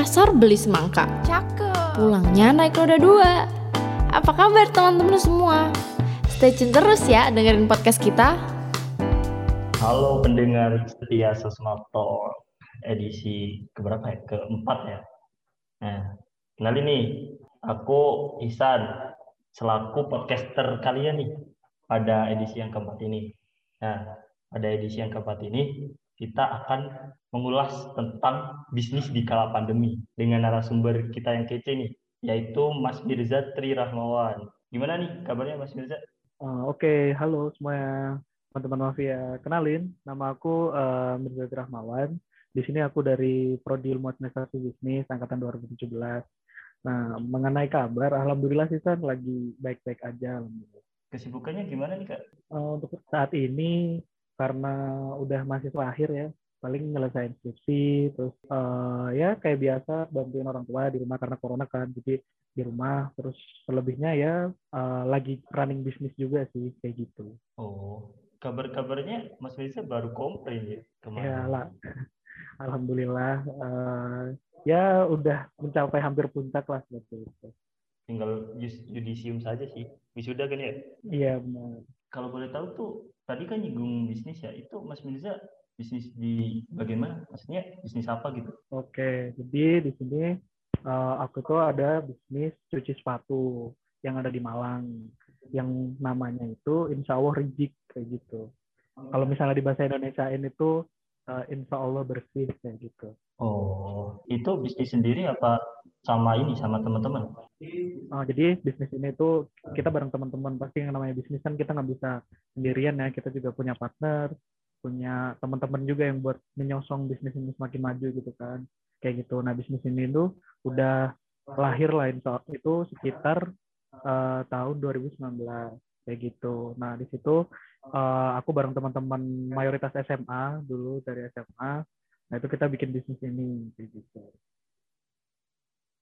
pasar beli semangka. Cakep. Pulangnya naik roda dua. Apa kabar teman-teman semua? Stay tune terus ya dengerin podcast kita. Halo pendengar setia Sesmotor edisi keberapa ya? Keempat ya. Nah, kenalin nih, aku Ihsan selaku podcaster kalian nih pada edisi yang keempat ini. Nah, pada edisi yang keempat ini kita akan mengulas tentang bisnis di kala pandemi dengan narasumber kita yang kece nih, yaitu Mas Mirza Tri Rahmawan. Gimana nih kabarnya Mas Mirza? Uh, Oke, okay. halo semuanya teman-teman mafia. Kenalin, nama aku uh, Mirza Tri Rahmawan. Di sini aku dari Prodi Ilmu Administrasi Bisnis angkatan 2017. Nah, mengenai kabar, alhamdulillah sih kan lagi baik-baik aja. Alhamdulillah. Kesibukannya gimana nih kak? Uh, untuk saat ini karena udah masih akhir ya paling nyelesain skripsi terus uh, ya kayak biasa bantuin orang tua di rumah karena corona kan jadi di rumah terus selebihnya ya uh, lagi running bisnis juga sih kayak gitu. Oh kabar-kabarnya Mas Riza baru komplain ya kemarin? Ya lah. Alhamdulillah uh, ya udah mencapai hampir puncak lah seperti itu. Tinggal judisium saja sih. Wisuda kan ya? Iya benar kalau boleh tahu tuh tadi kan nyinggung bisnis ya itu Mas Mirza bisnis di bagaimana maksudnya bisnis apa gitu? Oke jadi di sini uh, aku tuh ada bisnis cuci sepatu yang ada di Malang. Yang namanya itu Insya Allah Rijik kayak gitu. Kalau misalnya di bahasa Indonesia ini tuh uh, Insya Allah bersih kayak gitu oh. Itu bisnis sendiri apa sama ini sama teman-teman? Oh, jadi bisnis ini tuh kita bareng teman-teman pasti yang namanya bisnis kan kita nggak bisa sendirian ya kita juga punya partner punya teman-teman juga yang buat menyosong bisnis ini semakin maju gitu kan. Kayak gitu. Nah bisnis ini tuh udah lahir lah itu sekitar uh, tahun 2019 kayak gitu. Nah di situ uh, aku bareng teman-teman mayoritas SMA dulu dari SMA nah itu kita bikin bisnis ini gitu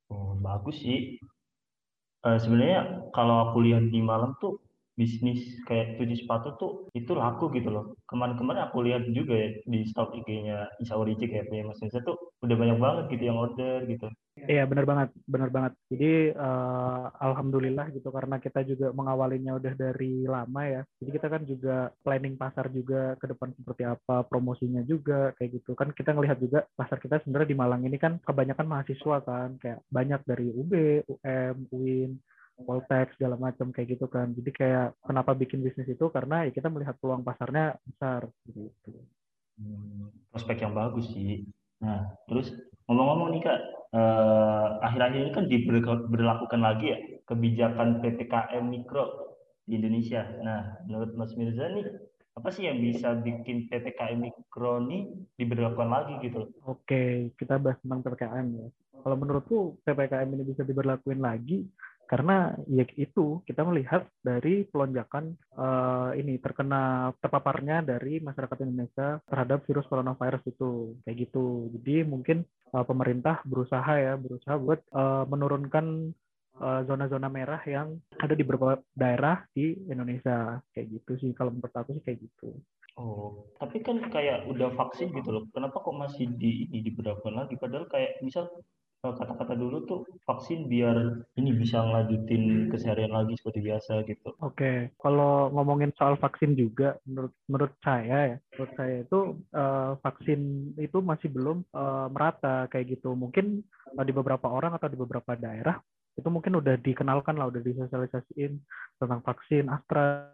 Oh, bagus sih. Uh, sebenarnya kalau aku lihat di Malang tuh bisnis kayak cuci sepatu tuh itu laku gitu loh. Kemarin-kemarin aku lihat juga ya di stok IG-nya Isa Origi kayak punya Mas Nisa tuh udah banyak banget gitu yang order gitu. Iya benar banget, benar banget. Jadi uh, alhamdulillah gitu karena kita juga mengawalinya udah dari lama ya. Jadi kita kan juga planning pasar juga ke depan seperti apa, promosinya juga kayak gitu. Kan kita ngelihat juga pasar kita sebenarnya di Malang ini kan kebanyakan mahasiswa kan, kayak banyak dari UB, UM, UIN, Poltek segala macam kayak gitu kan. Jadi kayak kenapa bikin bisnis itu karena ya kita melihat peluang pasarnya besar gitu. Hmm, prospek yang bagus sih. Nah, terus ngomong-ngomong nih kak, eh, akhir-akhir ini kan diberlakukan lagi ya kebijakan ppkm mikro di Indonesia. Nah, menurut Mas Mirza nih apa sih yang bisa bikin ppkm mikro ini diberlakukan lagi gitu? Oke, kita bahas tentang ppkm ya. Kalau menurutku ppkm ini bisa diberlakuin lagi karena ya itu kita melihat dari pelonjakan uh, ini terkena terpaparnya dari masyarakat Indonesia terhadap virus coronavirus itu kayak gitu jadi mungkin uh, pemerintah berusaha ya berusaha buat uh, menurunkan zona-zona uh, merah yang ada di beberapa daerah di Indonesia kayak gitu sih kalau menurut aku sih kayak gitu Oh, tapi kan kayak udah vaksin gitu loh. Kenapa kok masih di ini diberlakukan lagi? Padahal kayak misal kata-kata dulu tuh vaksin biar ini bisa ngelanjutin keseharian lagi seperti biasa gitu. Oke, okay. kalau ngomongin soal vaksin juga, menurut menurut saya ya, menurut saya itu uh, vaksin itu masih belum uh, merata kayak gitu. Mungkin uh, di beberapa orang atau di beberapa daerah itu mungkin udah dikenalkan lah, udah disosialisasiin tentang vaksin Astra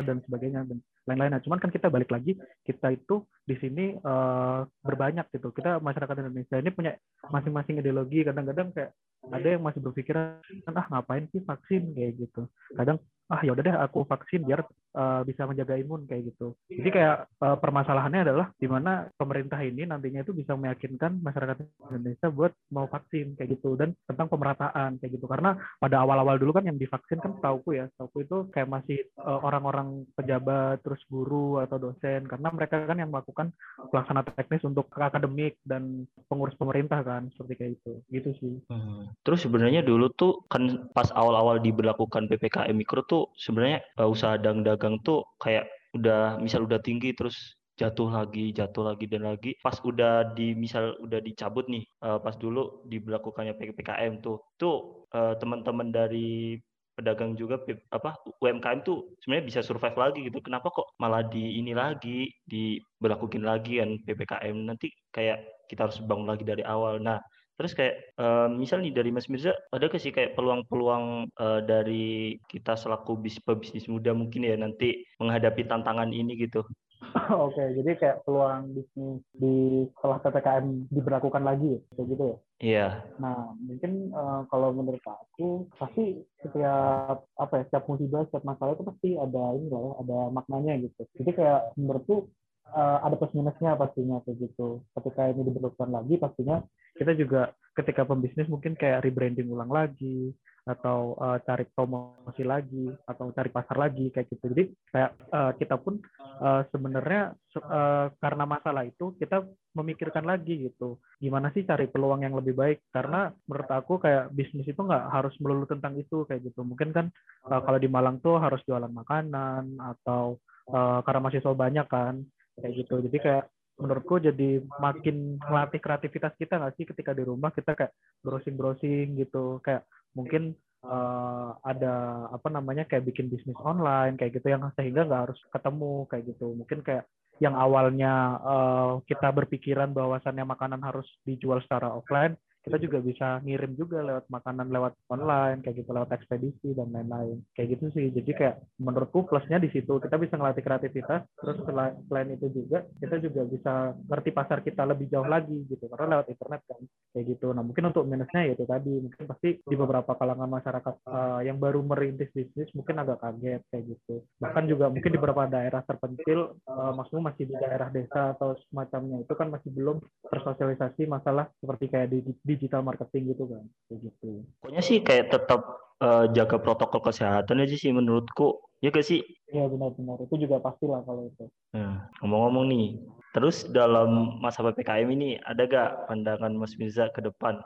dan sebagainya dan lain-lain. Nah, cuman kan kita balik lagi, kita itu di sini uh, berbanyak gitu. Kita masyarakat Indonesia ini punya masing-masing ideologi. Kadang-kadang kayak ada yang masih berpikiran ah ngapain sih vaksin kayak gitu. Kadang ah ya udah deh aku vaksin biar uh, bisa menjaga imun kayak gitu. Jadi kayak uh, permasalahannya adalah di mana pemerintah ini nantinya itu bisa meyakinkan masyarakat Indonesia buat mau vaksin kayak gitu dan tentang pemerataan kayak gitu. Karena pada awal-awal dulu kan yang divaksin kan setauku ya, setauku itu kayak masih orang-orang uh, pejabat terus guru atau dosen karena mereka kan yang melakukan pelaksana teknis untuk akademik dan pengurus pemerintah kan seperti kayak itu. Gitu sih. Hmm. Terus sebenarnya dulu tuh kan pas awal-awal diberlakukan PPKM mikro tuh sebenarnya uh, usaha dagang-dagang tuh kayak udah misal udah tinggi terus jatuh lagi, jatuh lagi dan lagi. Pas udah di misal udah dicabut nih, uh, pas dulu diberlakukannya PPKM tuh, tuh uh, teman-teman dari pedagang juga apa UMKM tuh sebenarnya bisa survive lagi gitu. Kenapa kok malah di ini lagi diberlakukan lagi kan PPKM nanti kayak kita harus bangun lagi dari awal. Nah, terus kayak uh, misal nih dari Mas Mirza ada ke sih kayak peluang-peluang uh, dari kita selaku bis pebisnis muda mungkin ya nanti menghadapi tantangan ini gitu. Oke, okay, jadi kayak peluang bisnis di setelah ppkm diberlakukan lagi, kayak gitu ya? Iya. Nah, mungkin uh, kalau menurut aku pasti setiap apa ya, setiap musibah, setiap masalah itu pasti ada ini lah, ya, ada maknanya gitu. Jadi kayak menurutku uh, ada plus minusnya pastinya kayak gitu. Ketika ini diberlakukan lagi, pastinya kita juga ketika pembisnis mungkin kayak rebranding ulang lagi, atau uh, cari promosi lagi atau cari pasar lagi kayak gitu. Jadi kayak uh, kita pun uh, sebenarnya uh, karena masalah itu kita memikirkan lagi gitu. Gimana sih cari peluang yang lebih baik? Karena menurut aku kayak bisnis itu nggak harus melulu tentang itu kayak gitu. Mungkin kan uh, kalau di Malang tuh harus jualan makanan atau uh, karena mahasiswa banyak kan kayak gitu. Jadi kayak menurutku jadi makin melatih kreativitas kita nggak sih ketika di rumah kita kayak browsing browsing gitu. Kayak mungkin uh, ada apa namanya kayak bikin bisnis online kayak gitu yang sehingga nggak harus ketemu kayak gitu. Mungkin kayak yang awalnya uh, kita berpikiran bahwasannya makanan harus dijual secara offline kita juga bisa ngirim juga lewat makanan lewat online kayak gitu lewat ekspedisi dan lain-lain. Kayak gitu sih. Jadi kayak menurutku plusnya di situ kita bisa ngelatih kreativitas terus selain, itu juga kita juga bisa ngerti pasar kita lebih jauh lagi gitu karena lewat internet kan kayak gitu. Nah mungkin untuk minusnya ya itu tadi mungkin pasti di beberapa kalangan masyarakat uh, yang baru merintis bisnis mungkin agak kaget kayak gitu. Bahkan juga mungkin di beberapa daerah terpencil uh, maksudnya masih di daerah desa atau semacamnya itu kan masih belum tersosialisasi masalah seperti kayak di, di digital marketing gitu kan kayak gitu pokoknya sih kayak tetap uh, jaga protokol kesehatan aja sih menurutku ya gak sih Iya benar-benar itu juga pastilah kalau itu nah, ngomong-ngomong nih terus dalam masa ppkm ini ada gak pandangan Mas Mirza ke depan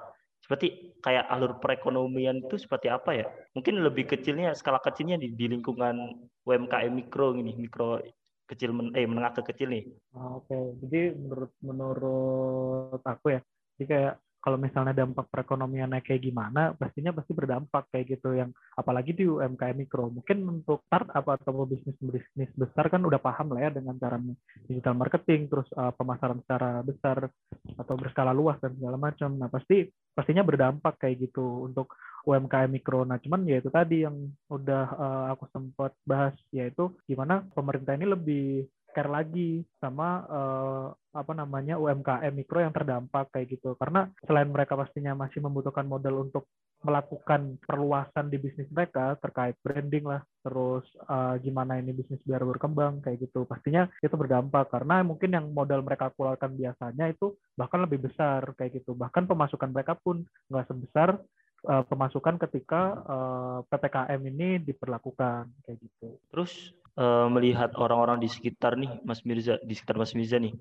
seperti kayak alur perekonomian itu seperti apa ya? Mungkin lebih kecilnya, skala kecilnya di, di lingkungan UMKM mikro ini, mikro kecil men, eh menengah ke kecil nih. Ah, Oke, okay. jadi menurut menurut aku ya, jadi kayak kalau misalnya dampak perekonomiannya kayak gimana, pastinya pasti berdampak kayak gitu. Yang apalagi di UMKM mikro, mungkin untuk startup atau bisnis bisnis besar kan udah paham lah ya dengan cara digital marketing, terus uh, pemasaran secara besar atau berskala luas dan segala macam. Nah pasti pastinya berdampak kayak gitu untuk UMKM mikro. Nah cuman ya itu tadi yang udah uh, aku sempat bahas yaitu gimana pemerintah ini lebih care lagi sama uh, apa namanya UMKM mikro yang terdampak kayak gitu. Karena selain mereka pastinya masih membutuhkan modal untuk melakukan perluasan di bisnis mereka terkait branding lah terus uh, gimana ini bisnis biar berkembang kayak gitu. Pastinya itu berdampak karena mungkin yang modal mereka keluarkan biasanya itu bahkan lebih besar kayak gitu. Bahkan pemasukan mereka pun nggak sebesar uh, pemasukan ketika uh, ppkm ini diperlakukan kayak gitu. Terus uh, melihat orang-orang di sekitar nih Mas Mirza di sekitar Mas Mirza nih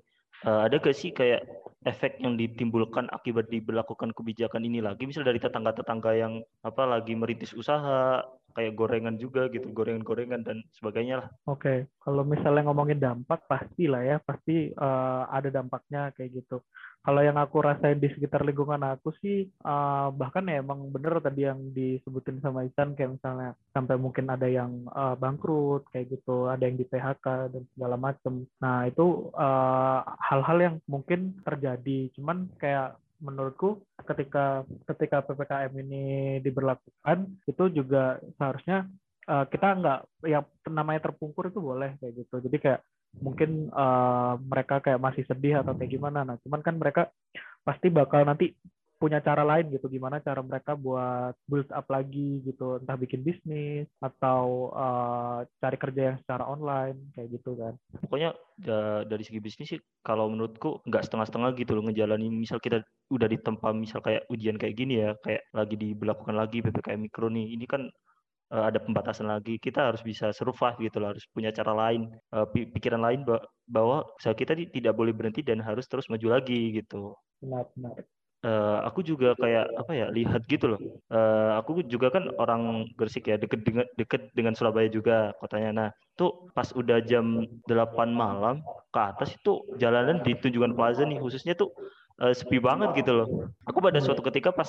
uh, ada gak sih kayak efek yang ditimbulkan akibat diberlakukan kebijakan ini lagi? Misal dari tetangga-tetangga yang apa lagi merintis usaha kayak gorengan juga gitu gorengan-gorengan dan sebagainya lah. Oke, okay. kalau misalnya ngomongin dampak pasti lah ya pasti uh, ada dampaknya kayak gitu kalau yang aku rasain di sekitar lingkungan aku sih uh, bahkan ya emang bener tadi yang disebutin sama Isan kayak misalnya sampai mungkin ada yang uh, bangkrut kayak gitu ada yang di PHK dan segala macem nah itu hal-hal uh, yang mungkin terjadi cuman kayak menurutku ketika ketika ppkm ini diberlakukan itu juga seharusnya uh, kita nggak yang namanya terpungkur itu boleh kayak gitu. Jadi kayak mungkin uh, mereka kayak masih sedih atau kayak gimana. Nah cuman kan mereka pasti bakal nanti punya cara lain gitu gimana cara mereka buat build up lagi gitu entah bikin bisnis atau uh, cari kerja yang secara online kayak gitu kan. Pokoknya dari segi bisnis sih kalau menurutku nggak setengah-setengah gitu loh ngejalani misal kita udah ditempa misal kayak ujian kayak gini ya kayak lagi diberlakukan lagi ppkm mikro nih ini kan uh, ada pembatasan lagi kita harus bisa survive gitu loh harus punya cara lain uh, pikiran lain bahwa usaha kita tidak boleh berhenti dan harus terus maju lagi gitu. Benar benar uh, aku juga kayak apa ya lihat gitu loh uh, aku juga kan orang Gresik ya deket dengan deket dengan Surabaya juga kotanya nah tuh pas udah jam 8 malam ke atas itu jalanan di Tunjungan Plaza nih khususnya tuh uh, sepi banget gitu loh. Aku pada suatu ketika pas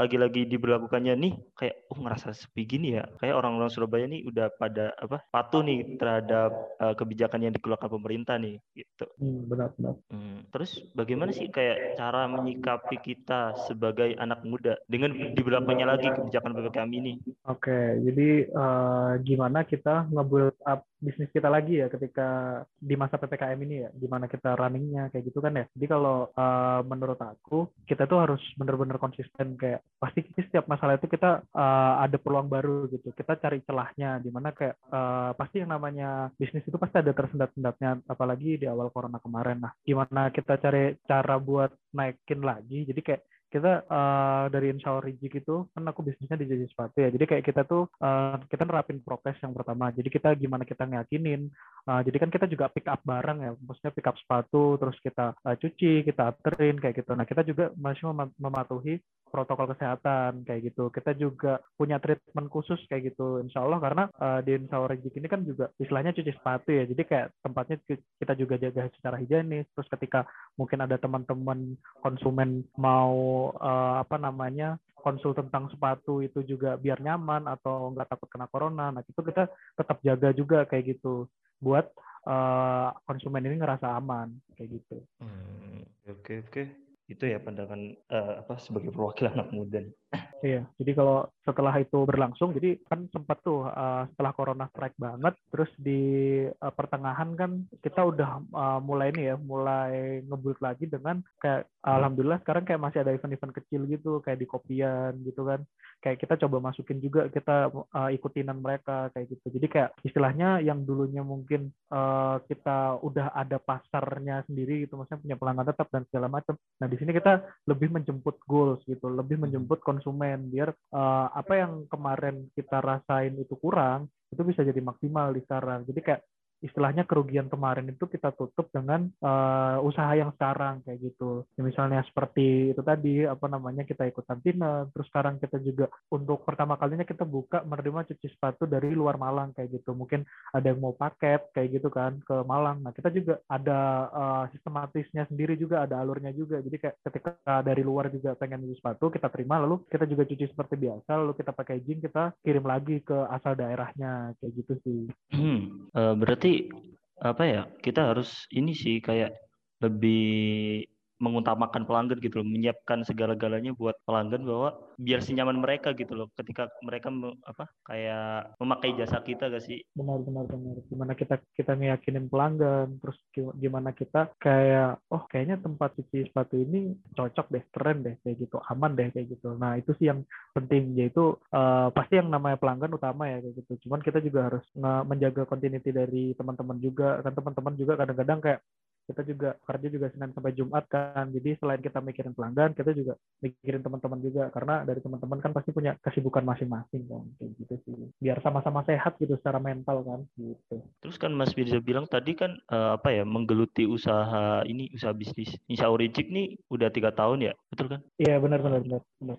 lagi-lagi diberlakukannya nih kayak oh ngerasa sepi gini ya. Kayak orang-orang Surabaya nih udah pada apa patuh nih terhadap uh, kebijakan yang dikeluarkan pemerintah nih gitu. Hmm, benar benar. Hmm, terus bagaimana sih kayak cara menyikapi kita sebagai anak muda dengan diberlakukannya lagi kebijakan ppkm ini? Oke jadi uh, gimana kita ngebuild up bisnis kita lagi ya ketika di masa ppkm ini ya? Gimana kita runningnya kayak gitu kan ya? Jadi kalau uh, menurut aku kita tuh harus bener-bener konsisten kayak pasti setiap masalah itu kita uh, ada peluang baru gitu. Kita cari celahnya di mana kayak uh, pasti yang namanya bisnis itu pasti ada tersendat-sendatnya apalagi di awal corona kemarin. Nah gimana kita cari cara buat naikin lagi? Jadi kayak kita uh, dari Insya Rijik itu kan aku bisnisnya di jadi sepatu ya. Jadi kayak kita tuh uh, kita nerapin prokes yang pertama. Jadi kita gimana kita ngeyakinin uh, jadi kan kita juga pick up barang ya maksudnya pick up sepatu terus kita uh, cuci kita anterin kayak gitu. Nah kita juga masih mem mematuhi protokol kesehatan kayak gitu. Kita juga punya treatment khusus kayak gitu. Insya Allah karena uh, di Insya Rijik ini kan juga istilahnya cuci sepatu ya. Jadi kayak tempatnya kita juga jaga secara higienis. Terus ketika mungkin ada teman-teman konsumen mau uh, apa namanya konsul tentang sepatu itu juga biar nyaman atau nggak takut kena corona. Nah itu kita tetap jaga juga kayak gitu buat uh, konsumen ini ngerasa aman kayak gitu. Hmm, oke oke itu ya pandangan uh, apa sebagai perwakilan anak muda. Iya, jadi kalau setelah itu berlangsung, jadi kan sempat tuh uh, setelah corona strike banget, terus di uh, pertengahan kan kita udah uh, mulai ini ya, mulai ngebut lagi dengan kayak alhamdulillah sekarang kayak masih ada event-event kecil gitu, kayak di kopian gitu kan, kayak kita coba masukin juga kita uh, ikutinan mereka kayak gitu. Jadi kayak istilahnya yang dulunya mungkin uh, kita udah ada pasarnya sendiri gitu, maksudnya punya pelanggan tetap dan segala macam. Nah di sini kita lebih menjemput goals gitu, lebih menjemput konsumen konsumen biar uh, apa yang kemarin kita rasain itu kurang itu bisa jadi maksimal di sekarang. Jadi kayak istilahnya kerugian kemarin itu kita tutup dengan uh, usaha yang sekarang kayak gitu. Ya, misalnya seperti itu tadi apa namanya kita ikut kantina, terus sekarang kita juga untuk pertama kalinya kita buka menerima cuci sepatu dari luar Malang kayak gitu. Mungkin ada yang mau paket kayak gitu kan ke Malang. Nah kita juga ada uh, sistematisnya sendiri juga ada alurnya juga. Jadi kayak ketika dari luar juga pengen cuci sepatu kita terima lalu kita juga cuci seperti biasa lalu kita packaging kita kirim lagi ke asal daerahnya kayak gitu sih. Hmm, uh, berarti apa ya kita harus ini sih kayak lebih mengutamakan pelanggan gitu loh, menyiapkan segala-galanya buat pelanggan bahwa biar senyaman mereka gitu loh ketika mereka apa kayak memakai jasa kita gak sih? Benar benar benar. Gimana kita kita meyakinin pelanggan, terus gimana kita kayak oh kayaknya tempat cuci sepatu ini cocok deh, keren deh kayak gitu, aman deh kayak gitu. Nah itu sih yang penting yaitu uh, pasti yang namanya pelanggan utama ya kayak gitu. Cuman kita juga harus menjaga continuity dari teman-teman juga kan teman-teman juga kadang-kadang kayak kita juga kerja juga Senin sampai Jumat kan. Jadi selain kita mikirin pelanggan, kita juga mikirin teman-teman juga karena dari teman-teman kan pasti punya kesibukan masing-masing kan kayak gitu sih. Biar sama-sama sehat gitu secara mental kan gitu. Terus kan Mas Firza bilang tadi kan uh, apa ya menggeluti usaha ini usaha bisnis Insya Origik nih udah tiga tahun ya, betul kan? Iya benar benar benar. benar.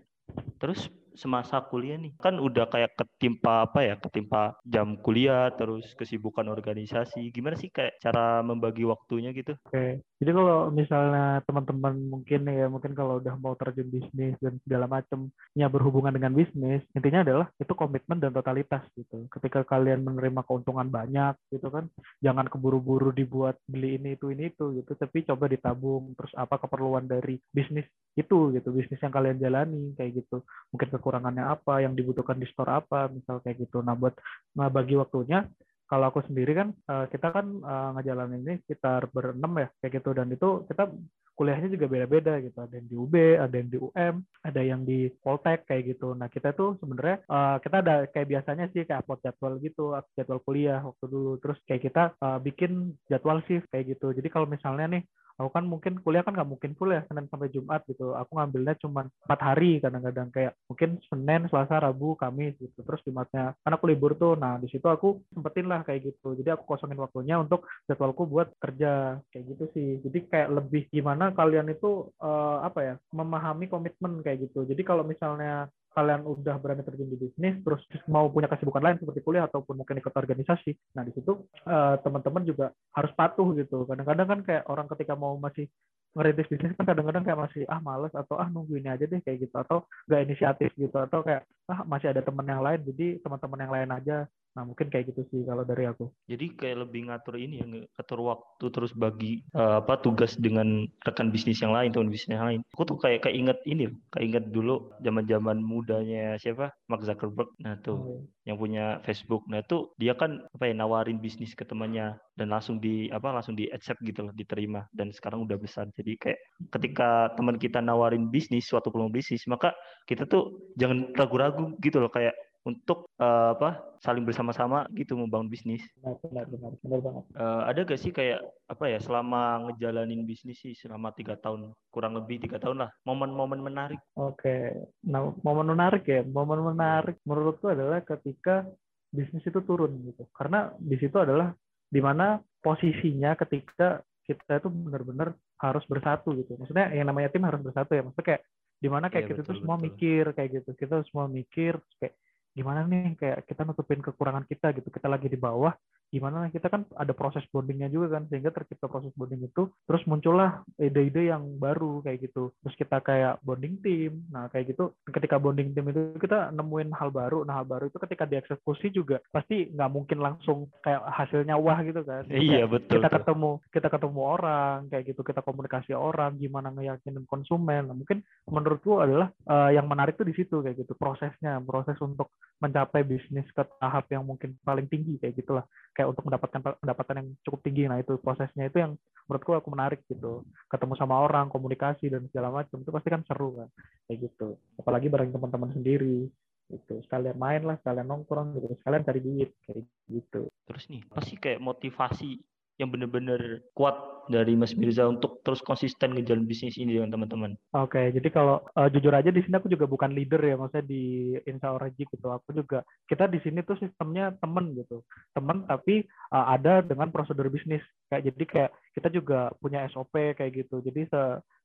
Terus semasa kuliah nih. Kan udah kayak ketimpa apa ya ketimpa jam kuliah terus kesibukan organisasi. Gimana sih kayak cara membagi waktunya gitu? Oke jadi kalau misalnya teman-teman mungkin ya mungkin kalau udah mau terjun bisnis dan segala macamnya berhubungan dengan bisnis intinya adalah itu komitmen dan totalitas gitu. Ketika kalian menerima keuntungan banyak gitu kan jangan keburu-buru dibuat beli ini itu ini itu gitu tapi coba ditabung. Terus apa keperluan dari bisnis itu gitu bisnis yang kalian jalani kayak gitu. Mungkin kekurangannya apa, yang dibutuhkan di store apa, misal kayak gitu. Nah, buat nah, bagi waktunya, kalau aku sendiri kan eh, kita kan uh, ngejalanin ini sekitar berenam ya kayak gitu. Dan itu kita kuliahnya juga beda-beda gitu. Ada yang di UB ada yang di UM ada yang di Poltek kayak gitu. Nah kita tuh sebenarnya uh, kita ada kayak biasanya sih kayak upload jadwal gitu jadwal kuliah waktu dulu. Terus kayak kita bikin jadwal shift kayak gitu. Jadi kalau misalnya nih aku kan mungkin kuliah kan nggak mungkin full ya Senin sampai Jumat gitu. Aku ngambilnya cuma empat hari kadang-kadang kayak mungkin Senin Selasa Rabu Kamis gitu. Terus Jumatnya karena aku libur tuh. Nah di situ aku sempetin lah kayak gitu. Jadi aku kosongin waktunya untuk jadwalku buat kerja kayak gitu sih. Jadi kayak lebih gimana kalian itu uh, apa ya memahami komitmen kayak gitu. Jadi kalau misalnya kalian udah berani terjun di bisnis terus mau punya kesibukan lain seperti kuliah ataupun mungkin ikut organisasi nah di situ uh, teman-teman juga harus patuh gitu. Kadang-kadang kan kayak orang ketika mau masih ngerintis bisnis kan kadang-kadang kayak masih ah males atau ah nunggu ini aja deh kayak gitu atau nggak inisiatif gitu atau kayak ah masih ada teman yang lain jadi teman-teman yang lain aja nah mungkin kayak gitu sih kalau dari aku. Jadi kayak lebih ngatur ini yang ngatur waktu terus bagi uh, apa tugas dengan rekan bisnis yang lain teman bisnis yang lain. Aku tuh kayak kayak inget ini kayak inget dulu zaman zaman mudanya siapa? Mark Zuckerberg. Nah tuh oh. yang punya Facebook. Nah tuh dia kan apa ya nawarin bisnis ke temannya dan langsung di apa langsung di accept gitu loh diterima. Dan sekarang udah besar. Jadi kayak ketika teman kita nawarin bisnis suatu peluang bisnis maka kita tuh jangan ragu-ragu gitu loh. Kayak untuk uh, apa saling bersama-sama gitu membangun bisnis. Benar, benar, benar, banget. Uh, ada gak sih kayak apa ya selama ngejalanin bisnis sih selama tiga tahun kurang lebih tiga tahun lah momen-momen menarik. Oke, nah momen menarik ya momen menarik menurutku adalah ketika bisnis itu turun gitu karena di situ adalah di mana posisinya ketika kita itu benar-benar harus bersatu gitu. Maksudnya yang namanya tim harus bersatu ya. Maksudnya kayak di mana kayak iya, kita tuh semua betul. mikir kayak gitu. Kita semua mikir kayak gimana nih kayak kita nutupin kekurangan kita gitu kita lagi di bawah gimana kita kan ada proses bondingnya juga kan sehingga tercipta proses bonding itu terus muncullah ide-ide yang baru kayak gitu. Terus kita kayak bonding tim nah kayak gitu. Ketika bonding tim itu kita nemuin hal baru nah hal baru itu ketika dieksekusi juga pasti nggak mungkin langsung kayak hasilnya wah gitu kan. Iya betul kita ketemu kita ketemu orang kayak gitu kita komunikasi orang gimana ngeyakinin konsumen. Nah, mungkin menurutku adalah uh, yang menarik tuh di situ kayak gitu prosesnya proses untuk mencapai bisnis ke tahap yang mungkin paling tinggi kayak gitulah. Kayak untuk mendapatkan pendapatan yang cukup tinggi. Nah itu prosesnya itu yang menurutku aku menarik gitu. Ketemu sama orang komunikasi dan segala macam itu pasti kan seru kan kayak gitu. Apalagi bareng teman-teman sendiri itu sekalian main lah sekalian nongkrong gitu. Sekalian cari duit kayak gitu. Terus nih pasti kayak motivasi yang benar-benar kuat dari Mas Mirza untuk terus konsisten ngejalan bisnis ini dengan teman-teman? Oke, okay, jadi kalau uh, jujur aja di sini aku juga bukan leader ya, maksudnya di Insa Orajik gitu. Aku juga kita di sini tuh sistemnya temen gitu, temen tapi uh, ada dengan prosedur bisnis. Kayak jadi kayak kita juga punya SOP kayak gitu. Jadi se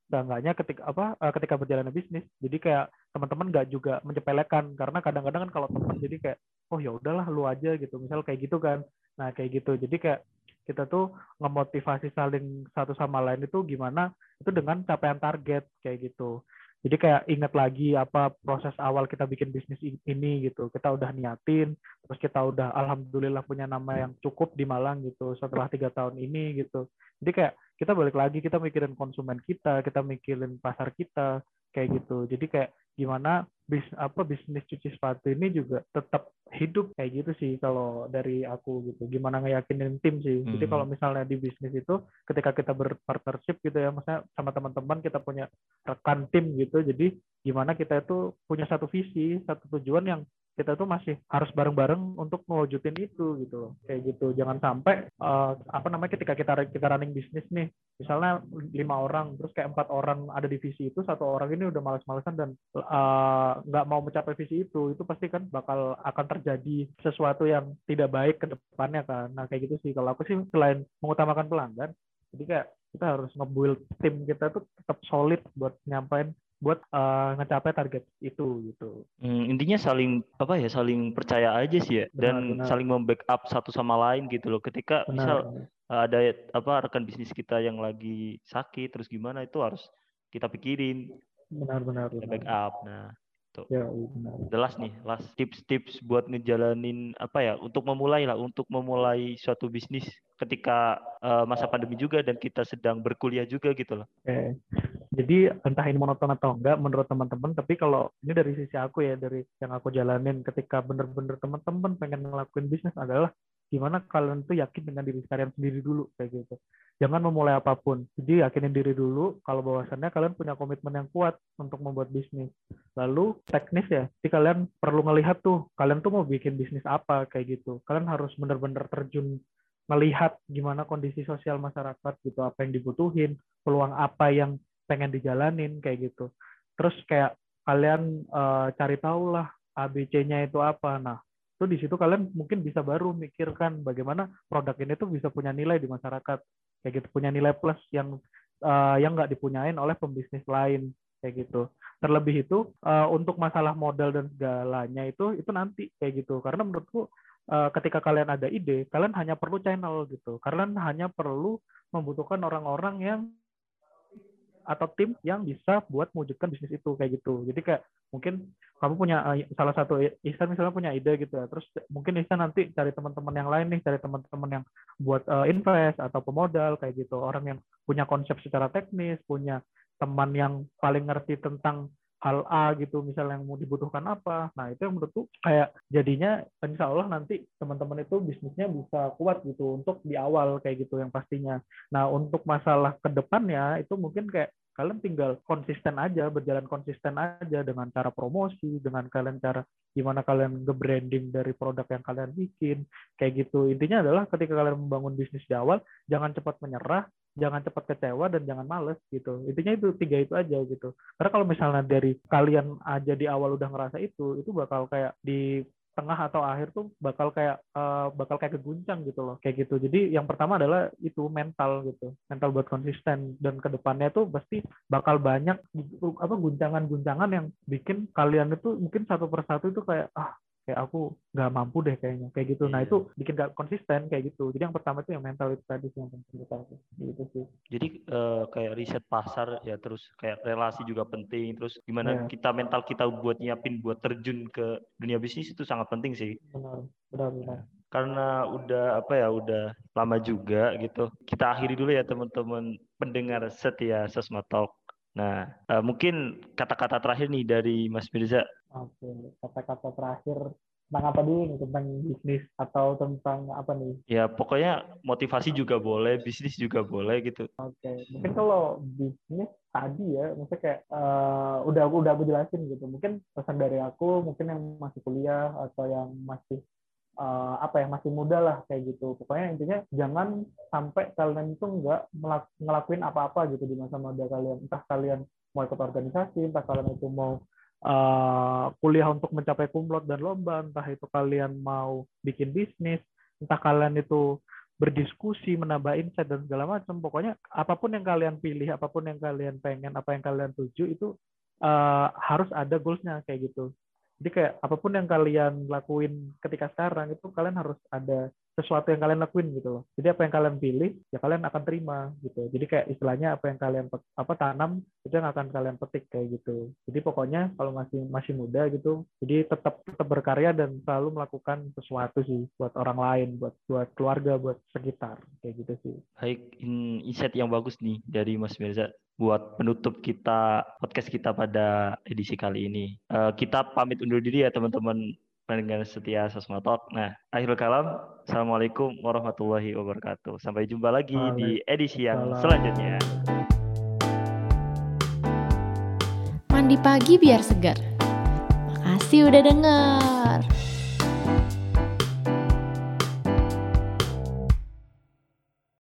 seenggaknya ketika apa uh, ketika berjalan bisnis jadi kayak teman-teman nggak juga menyepelekan karena kadang-kadang kan kalau teman jadi kayak oh ya udahlah lu aja gitu misal kayak gitu kan nah kayak gitu jadi kayak kita tuh ngemotivasi saling satu sama lain itu gimana? Itu dengan capaian target kayak gitu. Jadi kayak ingat lagi apa proses awal kita bikin bisnis ini gitu. Kita udah niatin terus kita udah alhamdulillah punya nama yang cukup di Malang gitu setelah tiga tahun ini gitu. Jadi kayak kita balik lagi kita mikirin konsumen kita kita mikirin pasar kita kayak gitu. Jadi kayak gimana bis apa bisnis cuci sepatu ini juga tetap hidup kayak gitu sih kalau dari aku gitu. Gimana ngeyakinin tim sih. Hmm. jadi kalau misalnya di bisnis itu ketika kita berpartnership gitu ya maksudnya sama teman-teman kita punya rekan tim gitu jadi gimana kita itu punya satu visi satu tujuan yang kita tuh masih harus bareng-bareng untuk mewujudin itu gitu loh. Kayak gitu. Jangan sampai uh, apa namanya ketika kita kita running bisnis nih misalnya lima orang terus kayak empat orang ada di visi itu satu orang ini udah males-malesan dan uh, nggak uh, mau mencapai visi itu itu pasti kan bakal akan terjadi sesuatu yang tidak baik ke depannya kan. Nah kayak gitu sih. Kalau aku sih selain mengutamakan pelanggan jadi kayak kita harus nge-build tim kita tuh tetap solid buat nyampain buat uh, ngecapai target itu gitu. Hmm, intinya saling apa ya saling percaya aja sih ya benar, dan benar. saling membackup satu sama lain gitu loh. Ketika benar, misal uh, ada apa rekan bisnis kita yang lagi sakit terus gimana itu harus kita pikirin. Benar-benar. Backup. Nah gitu. Ya, Jelas nih, las tips-tips buat ngejalanin apa ya untuk memulai lah, untuk memulai suatu bisnis ketika uh, masa pandemi juga dan kita sedang berkuliah juga gitu loh. Oke. Jadi entah ini monoton atau enggak menurut teman-teman, tapi kalau ini dari sisi aku ya dari yang aku jalanin ketika bener-bener teman-teman pengen ngelakuin bisnis adalah gimana kalian tuh yakin dengan diri kalian sendiri dulu kayak gitu. Jangan memulai apa pun. Jadi yakinin diri dulu kalau bahwasannya kalian punya komitmen yang kuat untuk membuat bisnis. Lalu teknis ya jadi kalian perlu ngelihat tuh kalian tuh mau bikin bisnis apa kayak gitu. Kalian harus bener-bener terjun melihat gimana kondisi sosial masyarakat gitu apa yang dibutuhin peluang apa yang pengen dijalanin kayak gitu. Terus kayak kalian uh, cari tahu lah ABC-nya itu apa. Nah itu di situ kalian mungkin bisa baru mikirkan bagaimana produk ini tuh bisa punya nilai di masyarakat. Kayak gitu punya nilai plus yang uh, yang nggak dipunyain oleh pembisnis lain kayak gitu. Terlebih itu uh, untuk masalah modal dan segalanya itu itu nanti kayak gitu. Karena menurutku uh, ketika kalian ada ide kalian hanya perlu channel gitu. Kalian hanya perlu membutuhkan orang-orang yang atau tim yang bisa buat mewujudkan bisnis itu kayak gitu. Jadi kayak mungkin kamu punya uh, salah satu Ihsan misalnya punya ide gitu ya. Terus mungkin Ihsan nanti cari teman-teman yang lain nih, cari teman-teman yang buat uh, invest atau pemodal kayak gitu. Orang yang punya konsep secara teknis, punya teman yang paling ngerti tentang hal A gitu misalnya yang mau dibutuhkan apa. Nah itu yang menurutku kayak jadinya insya Allah nanti teman-teman itu bisnisnya bisa kuat gitu untuk di awal kayak gitu yang pastinya. Nah untuk masalah ke depannya itu mungkin kayak kalian tinggal konsisten aja berjalan konsisten aja dengan cara promosi dengan kalian cara gimana kalian nge-branding dari produk yang kalian bikin kayak gitu. Intinya adalah ketika kalian membangun bisnis di awal jangan cepat menyerah jangan cepat kecewa dan jangan males gitu. Intinya itu tiga itu aja gitu. Karena kalau misalnya dari kalian aja di awal udah ngerasa itu itu bakal kayak di tengah atau akhir tuh bakal kayak uh, bakal kayak keguncang gitu loh. Kayak gitu. Jadi yang pertama adalah itu mental gitu. Mental buat konsisten. Dan ke depannya tuh pasti bakal banyak apa guncangan-guncangan yang bikin kalian itu mungkin satu persatu itu kayak ah kayak aku nggak mampu deh kayaknya kayak gitu. Nah iya. itu bikin gak konsisten kayak gitu. Jadi yang pertama itu yang mental itu tadi sih yang penting gitu sih. Jadi uh, kayak riset pasar ya terus kayak relasi juga penting. Terus gimana yeah. kita mental kita buat nyiapin buat terjun ke dunia bisnis itu sangat penting sih. Benar, benar, benar. Karena udah apa ya udah lama juga gitu. Kita akhiri dulu ya teman-teman pendengar setia Sosma Talk. Nah, uh, mungkin kata-kata terakhir nih dari Mas Mirza Oke, kata-kata terakhir tentang apa dulu nih tentang bisnis atau tentang apa nih? Ya pokoknya motivasi juga boleh, bisnis juga boleh gitu. Oke, mungkin kalau bisnis tadi ya, maksudnya kayak uh, udah udah aku jelasin gitu. Mungkin pesan dari aku, mungkin yang masih kuliah atau yang masih uh, apa ya masih muda lah kayak gitu. Pokoknya intinya jangan sampai kalian itu nggak ngelakuin apa-apa gitu di masa muda kalian. Entah kalian mau ikut organisasi, entah kalian itu mau uh, kuliah untuk mencapai kumlot dan lomba, entah itu kalian mau bikin bisnis, entah kalian itu berdiskusi, menambah insight dan segala macam. Pokoknya apa pun yang kalian pilih, apa pun yang kalian pengen, apa yang kalian tuju itu uh, harus ada goalsnya kayak gitu. Jadi kayak apa pun yang kalian lakuin ketika sekarang itu kalian harus ada sesuatu yang kalian lakuin gitu loh. Jadi apa yang kalian pilih ya kalian akan terima gitu. Jadi kayak istilahnya apa yang kalian apa tanam itu yang akan kalian petik kayak gitu. Jadi pokoknya kalau masih masih muda gitu, jadi tetap tetap berkarya dan selalu melakukan sesuatu sih buat orang lain, buat buat keluarga, buat sekitar kayak gitu sih. Baik, insight yang bagus nih dari Mas Mirza buat penutup kita podcast kita pada edisi kali ini. Uh, kita pamit undur diri ya teman-teman pendengar setia Sosma Talk. Nah, akhir kalam, Assalamualaikum warahmatullahi wabarakatuh. Sampai jumpa lagi di edisi yang selanjutnya. Mandi pagi biar segar. Makasih udah denger.